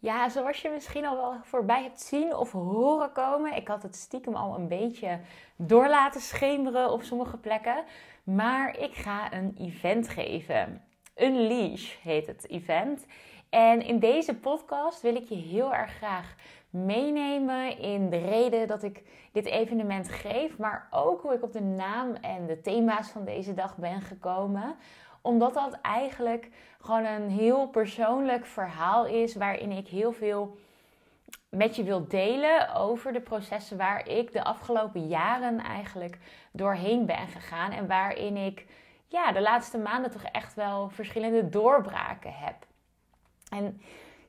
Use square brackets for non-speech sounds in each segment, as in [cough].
Ja, zoals je misschien al wel voorbij hebt zien of horen komen. Ik had het stiekem al een beetje door laten schemeren op sommige plekken. Maar ik ga een event geven. Unleash heet het event. En in deze podcast wil ik je heel erg graag meenemen in de reden dat ik dit evenement geef, maar ook hoe ik op de naam en de thema's van deze dag ben gekomen omdat dat eigenlijk gewoon een heel persoonlijk verhaal is waarin ik heel veel met je wil delen over de processen waar ik de afgelopen jaren eigenlijk doorheen ben gegaan en waarin ik ja, de laatste maanden toch echt wel verschillende doorbraken heb. En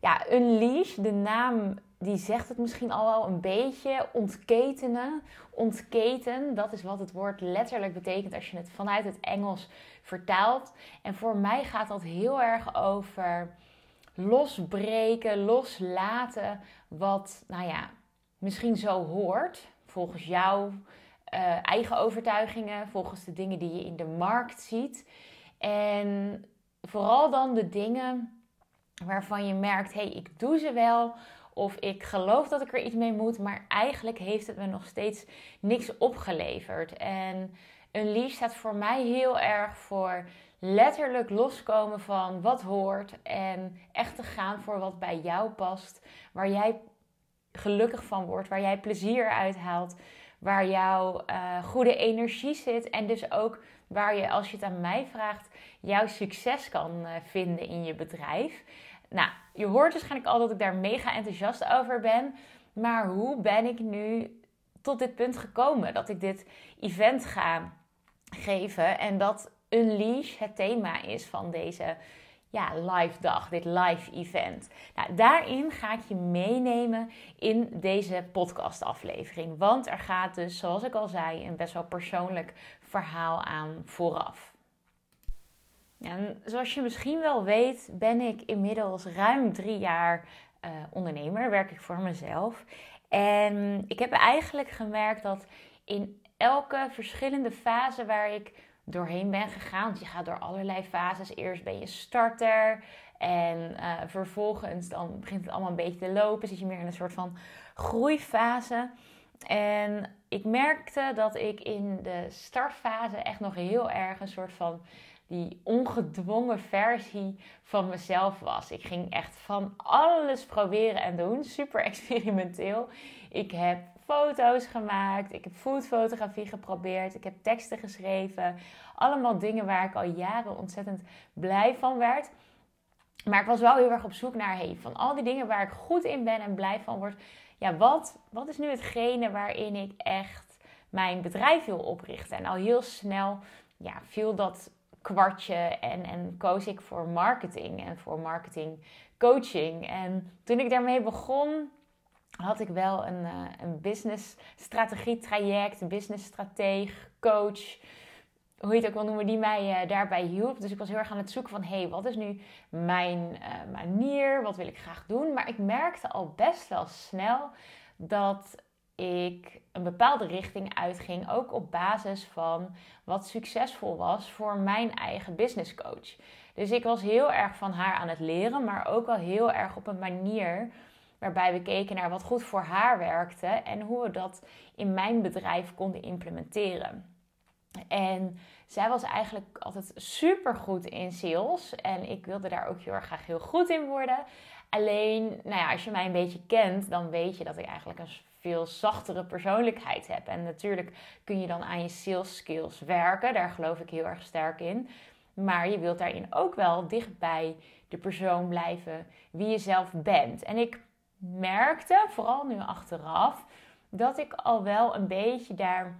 ja, Unleash, de naam die zegt het misschien al wel een beetje. Ontketenen. Ontketen, dat is wat het woord letterlijk betekent als je het vanuit het Engels vertaalt. En voor mij gaat dat heel erg over losbreken, loslaten wat, nou ja, misschien zo hoort. Volgens jouw uh, eigen overtuigingen, volgens de dingen die je in de markt ziet. En vooral dan de dingen waarvan je merkt, hé, hey, ik doe ze wel of ik geloof dat ik er iets mee moet, maar eigenlijk heeft het me nog steeds niks opgeleverd. En een lief staat voor mij heel erg voor letterlijk loskomen van wat hoort en echt te gaan voor wat bij jou past, waar jij gelukkig van wordt, waar jij plezier uit haalt, waar jouw uh, goede energie zit en dus ook waar je, als je het aan mij vraagt, jouw succes kan uh, vinden in je bedrijf. Nou, je hoort waarschijnlijk al dat ik daar mega enthousiast over ben. Maar hoe ben ik nu tot dit punt gekomen? Dat ik dit event ga geven en dat Unleash het thema is van deze ja, live dag, dit live event. Nou, daarin ga ik je meenemen in deze podcast aflevering. Want er gaat dus, zoals ik al zei, een best wel persoonlijk verhaal aan vooraf. En zoals je misschien wel weet, ben ik inmiddels ruim drie jaar uh, ondernemer. Werk ik voor mezelf. En ik heb eigenlijk gemerkt dat in elke verschillende fase waar ik doorheen ben gegaan. Want je gaat door allerlei fases. Eerst ben je starter. En uh, vervolgens dan begint het allemaal een beetje te lopen. Zit je meer in een soort van groeifase. En ik merkte dat ik in de startfase echt nog heel erg een soort van die ongedwongen versie van mezelf was. Ik ging echt van alles proberen en doen. Super experimenteel. Ik heb foto's gemaakt. Ik heb foodfotografie geprobeerd. Ik heb teksten geschreven. Allemaal dingen waar ik al jaren ontzettend blij van werd. Maar ik was wel heel erg op zoek naar, hey, van al die dingen waar ik goed in ben en blij van word. Ja, wat, wat is nu hetgene waarin ik echt mijn bedrijf wil oprichten? En al heel snel ja, viel dat kwartje en, en koos ik voor marketing en voor marketing coaching. En toen ik daarmee begon, had ik wel een, uh, een business strategie traject, business strateeg, coach, hoe je het ook wil noemen, die mij uh, daarbij hielp. Dus ik was heel erg aan het zoeken van, hé, hey, wat is nu mijn uh, manier? Wat wil ik graag doen? Maar ik merkte al best wel snel dat ik een bepaalde richting uitging, ook op basis van wat succesvol was voor mijn eigen business coach. Dus ik was heel erg van haar aan het leren, maar ook al heel erg op een manier waarbij we keken naar wat goed voor haar werkte en hoe we dat in mijn bedrijf konden implementeren. En zij was eigenlijk altijd super goed in sales en ik wilde daar ook heel erg graag heel goed in worden. Alleen, nou ja, als je mij een beetje kent, dan weet je dat ik eigenlijk een veel zachtere persoonlijkheid heb. En natuurlijk kun je dan aan je sales skills werken. Daar geloof ik heel erg sterk in. Maar je wilt daarin ook wel dicht bij de persoon blijven wie je zelf bent. En ik merkte, vooral nu achteraf, dat ik al wel een beetje daar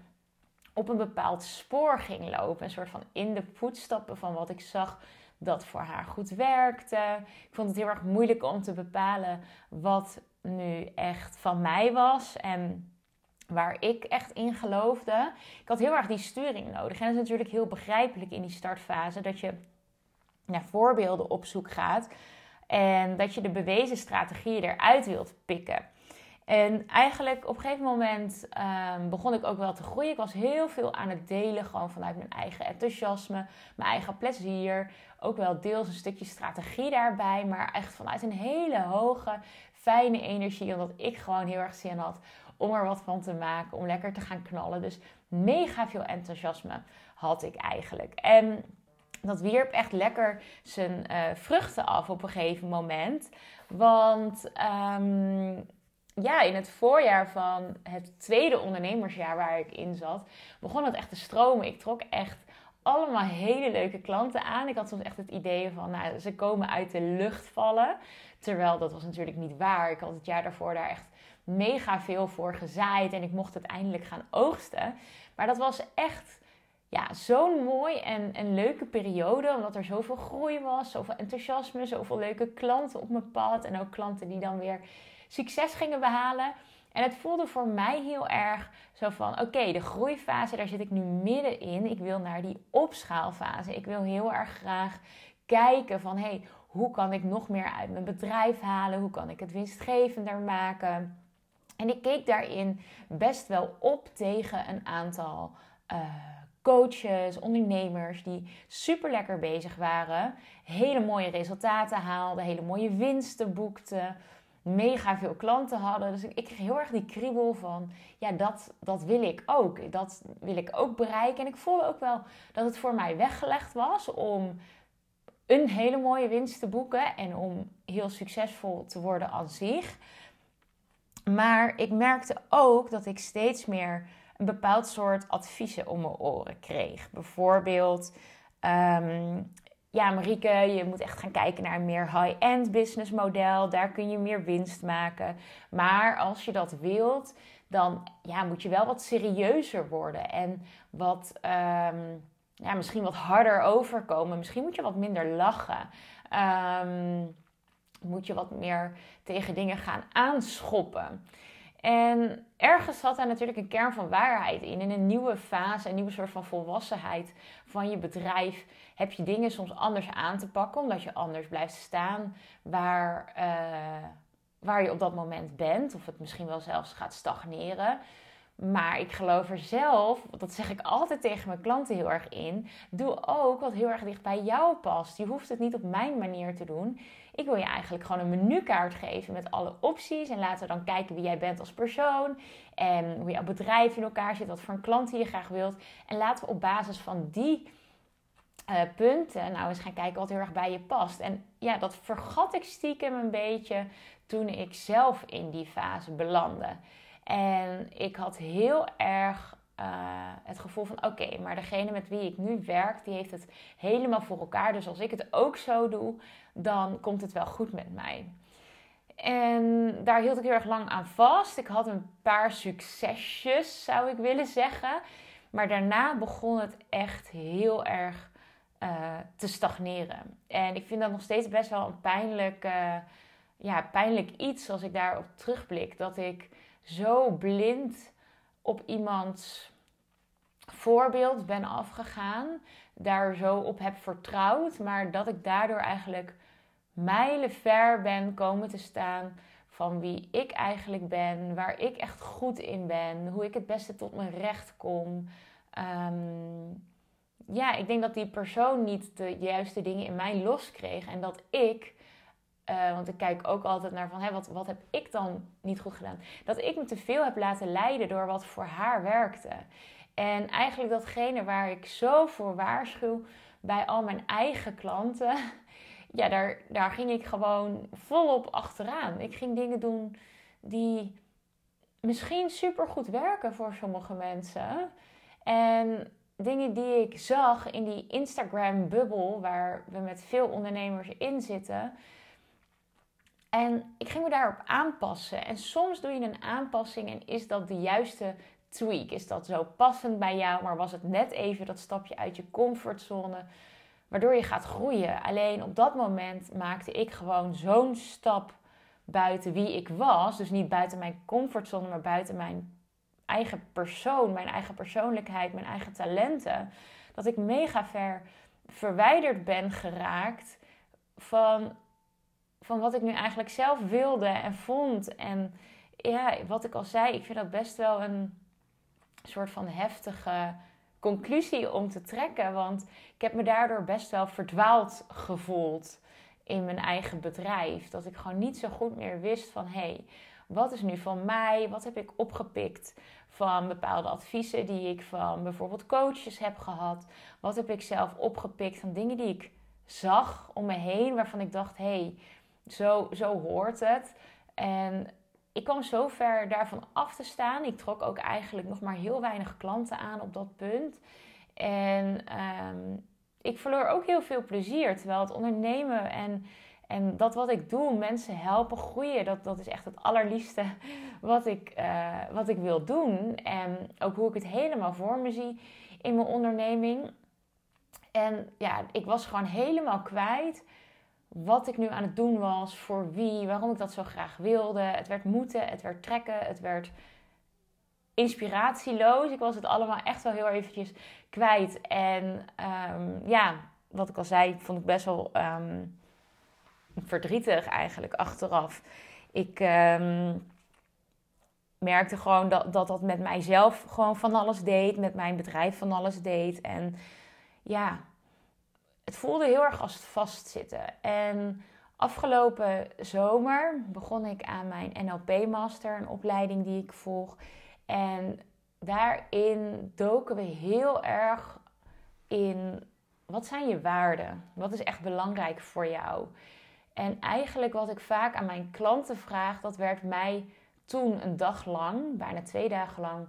op een bepaald spoor ging lopen. Een soort van in de voetstappen van wat ik zag dat voor haar goed werkte. Ik vond het heel erg moeilijk om te bepalen wat nu echt van mij was en waar ik echt in geloofde. Ik had heel erg die sturing nodig. En dat is natuurlijk heel begrijpelijk in die startfase dat je naar voorbeelden op zoek gaat en dat je de bewezen strategieën eruit wilt pikken. En eigenlijk op een gegeven moment ehm, begon ik ook wel te groeien. Ik was heel veel aan het delen, gewoon vanuit mijn eigen enthousiasme, mijn eigen plezier. Ook wel deels een stukje strategie daarbij, maar echt vanuit een hele hoge, fijne energie. Omdat ik gewoon heel erg zin had om er wat van te maken, om lekker te gaan knallen. Dus mega veel enthousiasme had ik eigenlijk. En dat wierp echt lekker zijn uh, vruchten af op een gegeven moment. Want um, ja, in het voorjaar van het tweede ondernemersjaar waar ik in zat, begon het echt te stromen. Ik trok echt allemaal hele leuke klanten aan. Ik had soms echt het idee van, nou, ze komen uit de lucht vallen. Terwijl dat was natuurlijk niet waar. Ik had het jaar daarvoor daar echt mega veel voor gezaaid en ik mocht uiteindelijk gaan oogsten. Maar dat was echt ja, zo'n mooi en, en leuke periode, omdat er zoveel groei was, zoveel enthousiasme, zoveel leuke klanten op mijn pad en ook klanten die dan weer succes gingen behalen. En het voelde voor mij heel erg zo van: oké, de groeifase, daar zit ik nu middenin. Ik wil naar die opschaalfase. Ik wil heel erg graag kijken van: hey, hoe kan ik nog meer uit mijn bedrijf halen? Hoe kan ik het winstgevender maken? En ik keek daarin best wel op tegen een aantal uh, coaches, ondernemers die super lekker bezig waren, hele mooie resultaten haalden, hele mooie winsten boekten mega veel klanten hadden. Dus ik kreeg heel erg die kriebel van, ja, dat, dat wil ik ook. Dat wil ik ook bereiken. En ik voelde ook wel dat het voor mij weggelegd was om een hele mooie winst te boeken en om heel succesvol te worden aan zich. Maar ik merkte ook dat ik steeds meer een bepaald soort adviezen om mijn oren kreeg. Bijvoorbeeld, ehm, ja, Marieke, je moet echt gaan kijken naar een meer high-end business model. Daar kun je meer winst maken. Maar als je dat wilt, dan ja, moet je wel wat serieuzer worden. En wat, ehm, ja, misschien wat harder overkomen. Misschien moet je wat minder lachen. Um, moet je wat meer tegen dingen gaan aanschoppen. En ergens zat daar natuurlijk een kern van waarheid in. In een nieuwe fase, een nieuwe soort van volwassenheid van je bedrijf, heb je dingen soms anders aan te pakken, omdat je anders blijft staan waar, uh, waar je op dat moment bent. Of het misschien wel zelfs gaat stagneren. Maar ik geloof er zelf, dat zeg ik altijd tegen mijn klanten heel erg in. Doe ook wat heel erg dicht bij jou past. Je hoeft het niet op mijn manier te doen. Ik wil je eigenlijk gewoon een menukaart geven met alle opties. En laten we dan kijken wie jij bent als persoon. En hoe jouw bedrijf in elkaar zit. Wat voor een klant je graag wilt. En laten we op basis van die uh, punten nou eens gaan kijken wat heel erg bij je past. En ja, dat vergat ik stiekem een beetje toen ik zelf in die fase belandde. En ik had heel erg uh, het gevoel van: oké, maar degene met wie ik nu werk, die heeft het helemaal voor elkaar. Dus als ik het ook zo doe, dan komt het wel goed met mij. En daar hield ik heel erg lang aan vast. Ik had een paar succesjes, zou ik willen zeggen. Maar daarna begon het echt heel erg uh, te stagneren. En ik vind dat nog steeds best wel een pijnlijk, uh, ja, pijnlijk iets als ik daarop terugblik. Dat ik zo blind op iemands voorbeeld ben afgegaan, daar zo op heb vertrouwd, maar dat ik daardoor eigenlijk mijlen ver ben komen te staan van wie ik eigenlijk ben, waar ik echt goed in ben, hoe ik het beste tot mijn recht kom. Um, ja, ik denk dat die persoon niet de juiste dingen in mij loskreeg en dat ik uh, want ik kijk ook altijd naar van, hé, wat, wat heb ik dan niet goed gedaan? Dat ik me te veel heb laten leiden door wat voor haar werkte. En eigenlijk datgene waar ik zo voor waarschuw bij al mijn eigen klanten, [laughs] ja, daar, daar ging ik gewoon volop achteraan. Ik ging dingen doen die misschien super goed werken voor sommige mensen. En dingen die ik zag in die Instagram-bubbel, waar we met veel ondernemers in zitten en ik ging me daarop aanpassen. En soms doe je een aanpassing en is dat de juiste tweak? Is dat zo passend bij jou, maar was het net even dat stapje uit je comfortzone, waardoor je gaat groeien? Alleen op dat moment maakte ik gewoon zo'n stap buiten wie ik was. Dus niet buiten mijn comfortzone, maar buiten mijn eigen persoon, mijn eigen persoonlijkheid, mijn eigen talenten. Dat ik mega ver verwijderd ben geraakt van van wat ik nu eigenlijk zelf wilde en vond. En ja, wat ik al zei, ik vind dat best wel een soort van heftige conclusie om te trekken. Want ik heb me daardoor best wel verdwaald gevoeld in mijn eigen bedrijf. Dat ik gewoon niet zo goed meer wist van hé, hey, wat is nu van mij? Wat heb ik opgepikt van bepaalde adviezen die ik van bijvoorbeeld coaches heb gehad? Wat heb ik zelf opgepikt van dingen die ik zag om me heen waarvan ik dacht hé, hey, zo, zo hoort het. En ik kwam zo ver daarvan af te staan. Ik trok ook eigenlijk nog maar heel weinig klanten aan op dat punt. En ehm, ik verloor ook heel veel plezier. Terwijl het ondernemen en, en dat wat ik doe, mensen helpen groeien, dat, dat is echt het allerliefste [laughs] wat ik, uh, wat ik wil doen. En ook hoe ik het helemaal voor me zie in mijn onderneming. En ja, ik was gewoon helemaal kwijt wat ik nu aan het doen was, voor wie, waarom ik dat zo graag wilde. Het werd moeten, het werd trekken, het werd inspiratieloos. Ik was het allemaal echt wel heel eventjes kwijt. En um, ja, wat ik al zei, vond ik best wel um, verdrietig eigenlijk achteraf. Ik um, merkte gewoon dat, dat dat met mijzelf gewoon van alles deed, met mijn bedrijf van alles deed. En ja, het voelde heel erg als het vastzitten. En afgelopen zomer begon ik aan mijn NLP-master, een opleiding die ik volg. En daarin doken we heel erg in wat zijn je waarden? Wat is echt belangrijk voor jou? En eigenlijk wat ik vaak aan mijn klanten vraag, dat werd mij toen een dag lang, bijna twee dagen lang,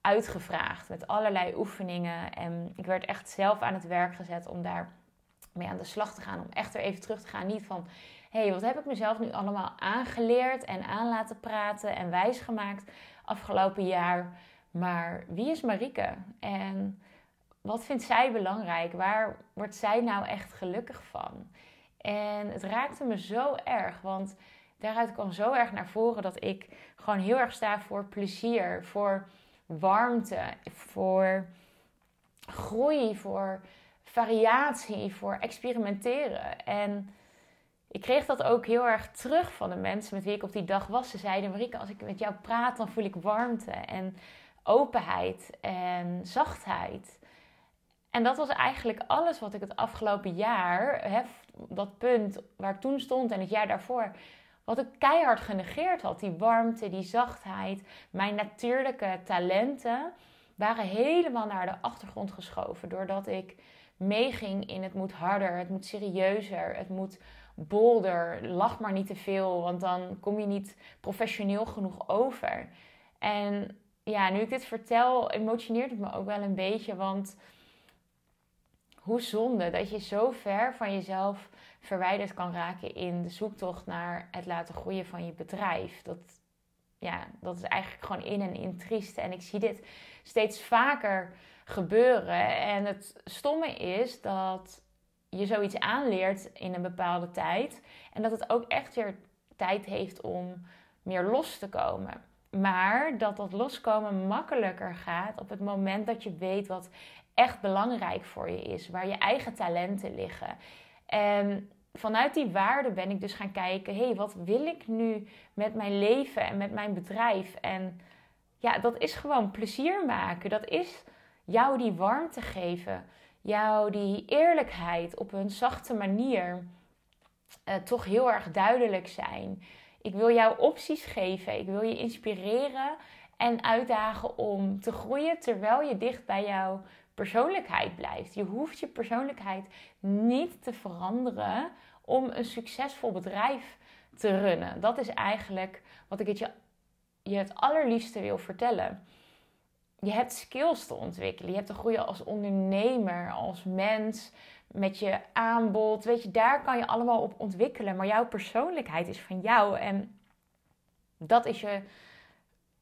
uitgevraagd. Met allerlei oefeningen. En ik werd echt zelf aan het werk gezet om daar mee aan de slag te gaan. Om echt er even terug te gaan. Niet van, hé, hey, wat heb ik mezelf nu allemaal aangeleerd en aan laten praten en wijsgemaakt afgelopen jaar. Maar wie is Marike? En wat vindt zij belangrijk? Waar wordt zij nou echt gelukkig van? En het raakte me zo erg, want daaruit kwam zo erg naar voren dat ik gewoon heel erg sta voor plezier, voor warmte, voor groei, voor variatie, voor experimenteren. En ik kreeg dat ook heel erg terug van de mensen met wie ik op die dag was. Ze zeiden: Marike, als ik met jou praat, dan voel ik warmte en openheid en zachtheid. En dat was eigenlijk alles wat ik het afgelopen jaar, hè, dat punt waar ik toen stond en het jaar daarvoor, wat ik keihard genegeerd had. Die warmte, die zachtheid, mijn natuurlijke talenten waren helemaal naar de achtergrond geschoven. Doordat ik meeging in het moet harder, het moet serieuzer, het moet bolder. Lach maar niet te veel, want dan kom je niet professioneel genoeg over. En ja, nu ik dit vertel, emotioneert het me ook wel een beetje, want hoe zonde dat je zo ver van jezelf verwijderd kan raken in de zoektocht naar het laten groeien van je bedrijf. Dat, ja, dat is eigenlijk gewoon in en in triest. En ik zie dit steeds vaker gebeuren. En het stomme is dat je zoiets aanleert in een bepaalde tijd. En dat het ook echt weer tijd heeft om meer los te komen. Maar dat dat loskomen makkelijker gaat op het moment dat je weet wat echt belangrijk voor je is. Waar je eigen talenten liggen. En vanuit die waarde ben ik dus gaan kijken: hé, hey, wat wil ik nu met mijn leven en met mijn bedrijf? En ja, dat is gewoon plezier maken. Dat is jou die warmte geven, jou die eerlijkheid op een zachte manier uh, toch heel erg duidelijk zijn. Ik wil jou opties geven, ik wil je inspireren en uitdagen om te groeien terwijl je dicht bij jouw persoonlijkheid blijft. Je hoeft je persoonlijkheid niet te veranderen om een succesvol bedrijf te runnen. Dat is eigenlijk wat ik het je, je het allerliefste wil vertellen je hebt skills te ontwikkelen. Je hebt te groeien als ondernemer, als mens, met je aanbod. Weet je, daar kan je allemaal op ontwikkelen. Maar jouw persoonlijkheid is van jou. En dat is je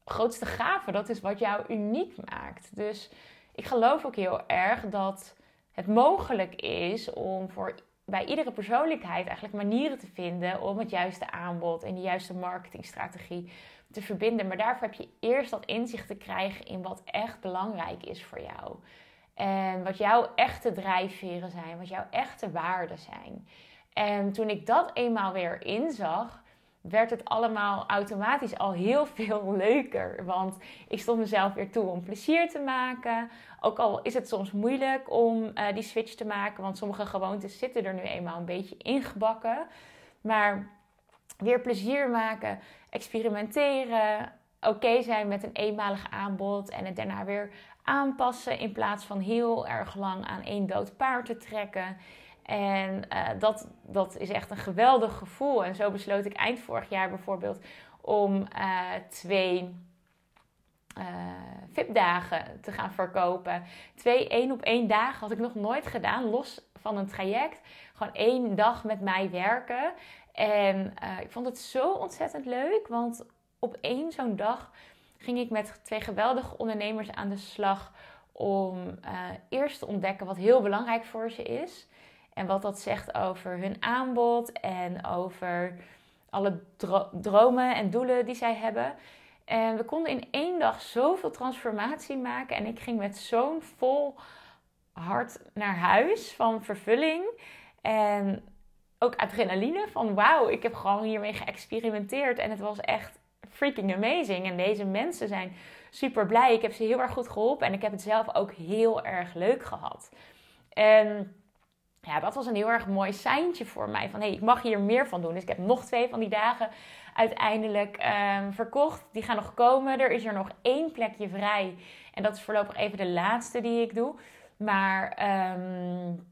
grootste gave. Dat is wat jou uniek maakt. Dus ik geloof ook heel erg dat het mogelijk is om voor bij iedere persoonlijkheid eigenlijk manieren te vinden om het juiste aanbod en de juiste marketingstrategie te verbinden. Maar daarvoor heb je eerst dat inzicht te krijgen in wat echt belangrijk is voor jou. En wat jouw echte drijfveren zijn, wat jouw echte waarden zijn. En toen ik dat eenmaal weer inzag, werd het allemaal automatisch al heel [laughs] veel leuker. Want ik stond mezelf weer toe om plezier te maken. Ook al is het soms moeilijk om uh, die switch te maken, want sommige gewoontes zitten er nu eenmaal een beetje ingebakken. Maar weer plezier maken, experimenteren, oké zijn met een eenmalig aanbod en het daarna weer aanpassen in plaats van heel erg lang aan één dood paard te trekken. En uh, dat, dat is echt een geweldig gevoel. En zo besloot ik eind vorig jaar bijvoorbeeld om uh, twee uh, VIP-dagen te gaan verkopen. Twee één op één dagen had ik nog nooit gedaan, los van een traject. Gewoon één dag met mij werken. En ik vond het zo ontzettend leuk, want op één zo'n dag ging ik met twee geweldige ondernemers aan de slag om eerst te ontdekken wat heel belangrijk voor ze is. En wat dat zegt over hun aanbod en over alle dromen en doelen die zij hebben. En we konden in één dag zoveel transformatie maken. En ik ging met zo'n vol hart naar huis van vervulling. En ook adrenaline van wauw, ik heb gewoon hiermee geëxperimenteerd. En het was echt freaking amazing. En deze mensen zijn super blij. Ik heb ze heel erg goed geholpen. En ik heb het zelf ook heel erg leuk gehad. En ja, dat was een heel erg mooi seintje voor mij. Van hé, hey, ik mag hier meer van doen. Dus ik heb nog twee van die dagen uiteindelijk um, verkocht. Die gaan nog komen. Er is er nog één plekje vrij. En dat is voorlopig even de laatste die ik doe. Maar um,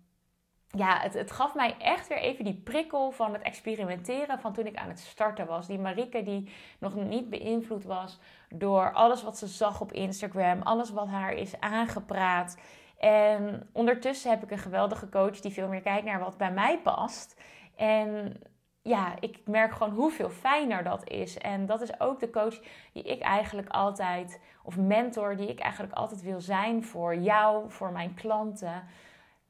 ja, het, gaf mij echt weer even die prikkel van het experimenteren van toen ik aan het starten was. Die Marike die nog niet beïnvloed was door alles wat ze zag op Instagram. Alles wat haar is aangepraat. En ondertussen heb ik een geweldige coach die veel meer kijkt naar wat bij mij past. En ja, ik merk gewoon hoeveel fijner dat is. En dat is ook de coach die ik eigenlijk altijd, of mentor die ik eigenlijk altijd wil zijn voor jou, voor mijn klanten.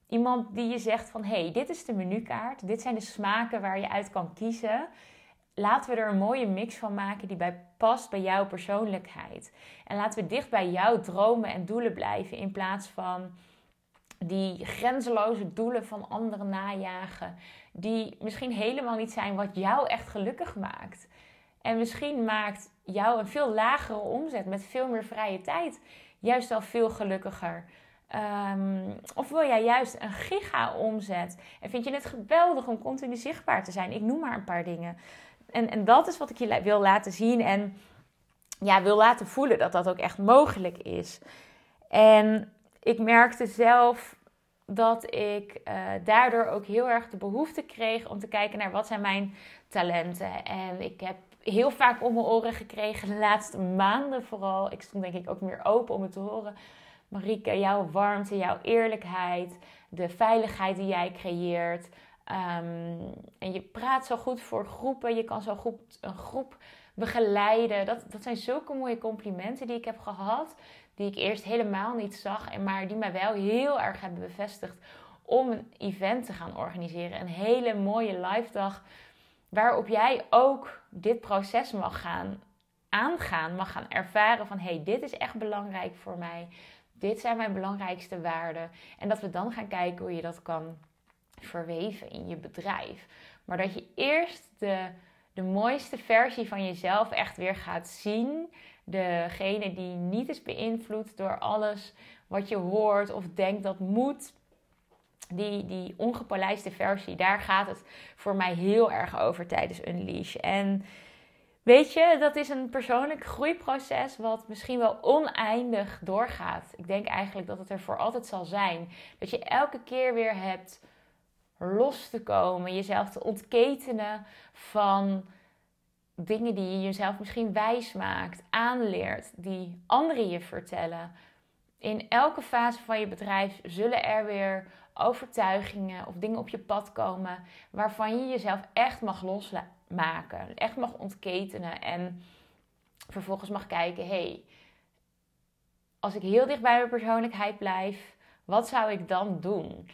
Iemand die je zegt van, hey, dit is de menukaart, dit zijn de smaken waar je uit kan kiezen. Laten we er een mooie mix van maken die bij past bij jouw persoonlijkheid. En laten we dicht bij jouw dromen en doelen blijven in plaats van die grenzeloze doelen van anderen najagen, die misschien helemaal niet zijn wat jou echt gelukkig maakt. En misschien maakt jou een veel lagere omzet met veel meer vrije tijd juist wel veel gelukkiger. Um, of wil jij juist een giga-omzet en vind je het geweldig om continu zichtbaar te zijn? Ik noem maar een paar dingen. En, en dat is wat ik je wil laten zien en ja, wil laten voelen dat dat ook echt mogelijk is. En ik merkte zelf dat ik uh, daardoor ook heel erg de behoefte kreeg om te kijken naar wat zijn mijn talenten. En ik heb heel vaak om mijn oren gekregen de laatste maanden vooral. Ik stond denk ik ook meer open om het te horen. Marike, jouw warmte, jouw eerlijkheid, de veiligheid die jij creëert. Um, en je praat zo goed voor groepen, je kan zo goed een groep begeleiden. Dat, dat zijn zulke mooie complimenten die ik heb gehad die ik eerst helemaal niet zag, maar die mij wel heel erg hebben bevestigd om een event te gaan organiseren. Een hele mooie live dag waarop jij ook dit proces mag gaan aangaan, mag gaan ervaren van hey, dit is echt belangrijk voor mij. Dit zijn mijn belangrijkste waarden. En dat we dan gaan kijken hoe je dat kan verweven in je bedrijf. Maar dat je eerst de, de mooiste versie van jezelf echt weer gaat zien degene die niet is beïnvloed door alles wat je hoort of denkt dat moet. Die, die ongepolijste versie, daar gaat het voor mij heel erg over tijdens Unleash. En weet je, dat is een persoonlijk groeiproces wat misschien wel oneindig doorgaat. Ik denk eigenlijk dat het er voor altijd zal zijn. Dat je elke keer weer hebt los te komen, jezelf te ontketenen van dingen die je jezelf misschien wijs maakt, aanleert, die anderen je vertellen. In elke fase van je bedrijf zullen er weer overtuigingen of dingen op je pad komen waarvan je jezelf echt mag losmaken, echt mag ontketenen en vervolgens mag kijken: hé, hey, als ik heel dicht bij mijn persoonlijkheid blijf, wat zou ik dan doen?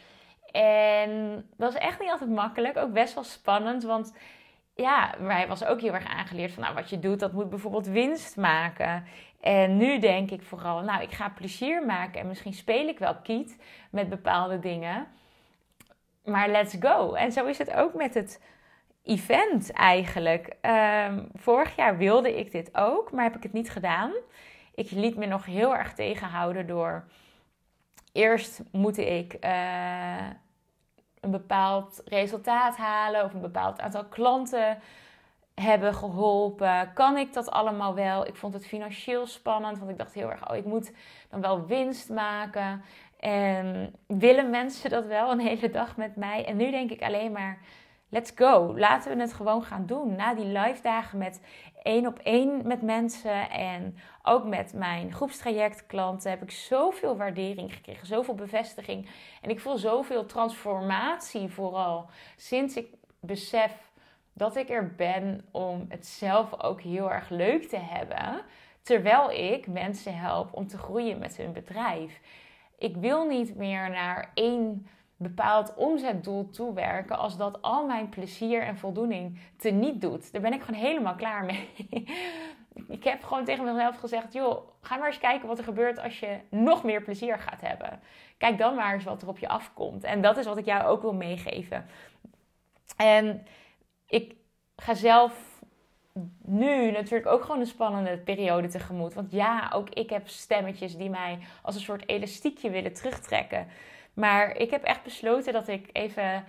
En dat is echt niet altijd makkelijk, ook best wel spannend, want ja, hij was ook heel erg aangeleerd van nou, wat je doet, dat moet bijvoorbeeld winst maken. En nu denk ik vooral, nou, ik ga plezier maken en misschien speel ik wel kiet met bepaalde dingen. Maar let's go. En zo is het ook met het event eigenlijk. Ehm, vorig jaar wilde ik dit ook, maar heb ik het niet gedaan. Ik liet me nog heel erg tegenhouden door. Eerst moet ik eh, een bepaald resultaat halen of een bepaald aantal klanten hebben geholpen. Kan ik dat allemaal wel? Ik vond het financieel spannend, want ik dacht heel erg: oh, ik moet dan wel winst maken. En willen mensen dat wel een hele dag met mij? En nu denk ik alleen maar let's go. Laten we het gewoon gaan doen. Na die live dagen met één op één met mensen en ook met mijn groepstrajectklanten heb ik zoveel waardering gekregen, zoveel bevestiging. En ik voel zoveel transformatie vooral sinds ik besef dat ik er ben om het zelf ook heel erg leuk te hebben. Terwijl ik mensen help om te groeien met hun bedrijf. Ik wil niet meer naar één bepaald omzetdoel toewerken als dat al mijn plezier en voldoening te niet doet. Daar ben ik gewoon helemaal klaar mee. [laughs] ik heb gewoon tegen mezelf gezegd: joh, ga maar eens kijken wat er gebeurt als je nog meer plezier gaat hebben. Kijk dan maar eens wat er op je afkomt. En dat is wat ik jou ook wil meegeven. En ik ga zelf nu natuurlijk ook gewoon een spannende periode tegemoet. Want ja, ook ik heb stemmetjes die mij als een soort elastiekje willen terugtrekken. Maar ik heb echt besloten dat ik even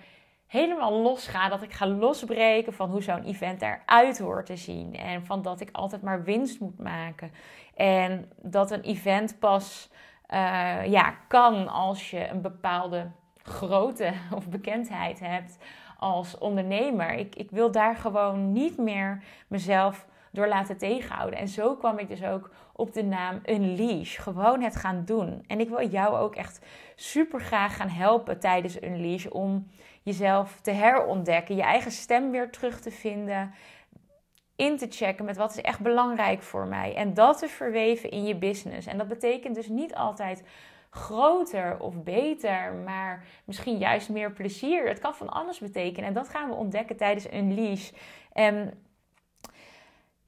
helemaal los ga. Dat ik ga losbreken van hoe zo'n event eruit hoort te zien. En van dat ik altijd maar winst moet maken. En dat een event pas uh, ja, kan als je een bepaalde grootte [laughs] of bekendheid hebt als ondernemer. Ik, ik wil daar gewoon niet meer mezelf door laten tegenhouden. En zo kwam ik dus ook op de naam Unleash. Gewoon het gaan doen. En ik wil jou ook echt super graag gaan helpen tijdens Unleash om jezelf te herontdekken, je eigen stem weer terug te vinden, in te checken met wat is echt belangrijk voor mij en dat te verweven in je business. En dat betekent dus niet altijd groter of beter, maar misschien juist meer plezier. Het kan van alles betekenen en dat gaan we ontdekken tijdens Unleash. En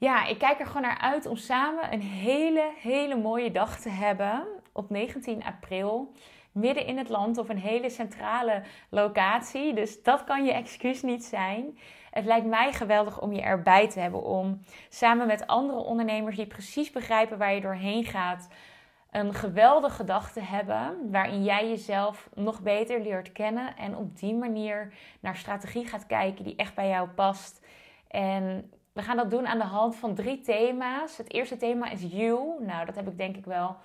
ja, ik kijk er gewoon naar uit om samen een hele, hele mooie dag te hebben op 19 april. Midden in het land op een hele centrale locatie. Dus dat kan je excuus niet zijn. Het lijkt mij geweldig om je erbij te hebben. Om samen met andere ondernemers die precies begrijpen waar je doorheen gaat. Een geweldige dag te hebben. Waarin jij jezelf nog beter leert kennen. En op die manier naar strategie gaat kijken die echt bij jou past. En we gaan dat doen aan de hand van drie thema's. Het eerste thema is you. Nou, dat heb ik denk ik wel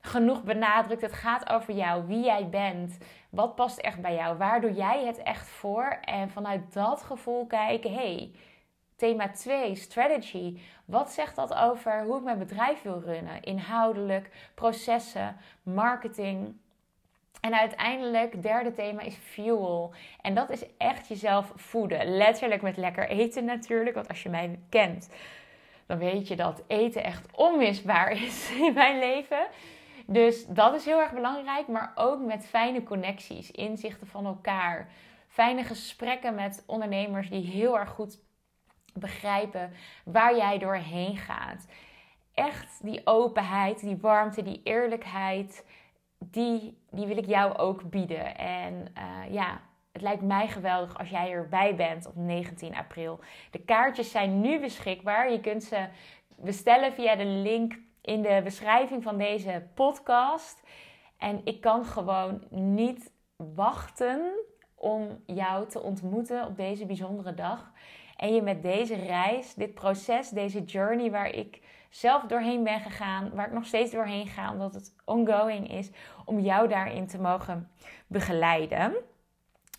genoeg benadrukt. Het gaat over jou, wie jij bent. Wat past echt bij jou? Waar doe jij het echt voor? En vanuit dat gevoel kijken, hey, thema 2, strategy. Wat zegt dat over hoe ik mijn bedrijf wil runnen? Inhoudelijk, processen, marketing. En uiteindelijk, derde thema is fuel. En dat is echt jezelf voeden. Letterlijk met lekker eten natuurlijk. Want als je mij kent, dan weet je dat eten echt onmisbaar [laughs] is in mijn leven. Dus dat is heel erg belangrijk. Maar ook met fijne connecties, inzichten van elkaar. Fijne gesprekken met ondernemers die heel erg goed begrijpen waar jij doorheen gaat. Echt die openheid, die warmte, die eerlijkheid die, die wil ik jou ook bieden. En uh, ja, het lijkt mij geweldig als jij erbij bent op 19 april. De kaartjes zijn nu beschikbaar. Je kunt ze bestellen via de link in de beschrijving van deze podcast. En ik kan gewoon niet wachten om jou te ontmoeten op deze bijzondere dag. En je met deze reis, dit proces, deze journey waar ik zelf doorheen ben gegaan, waar ik nog steeds doorheen ga, omdat het ongoing is, om jou daarin te mogen begeleiden.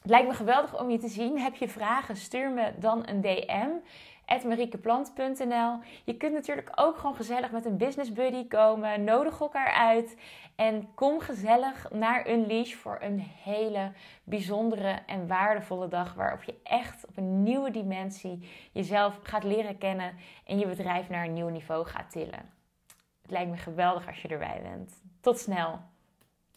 Het lijkt me geweldig om je te zien. Heb je vragen? Stuur me dan een DM mariekeplant.nl. Je kunt natuurlijk ook gewoon gezellig met een business buddy komen. Nodig elkaar uit. En kom gezellig naar Unleash voor een hele bijzondere en waardevolle dag. Waarop je echt op een nieuwe dimensie jezelf gaat leren kennen. En je bedrijf naar een nieuw niveau gaat tillen. Het lijkt me geweldig als je erbij bent. Tot snel!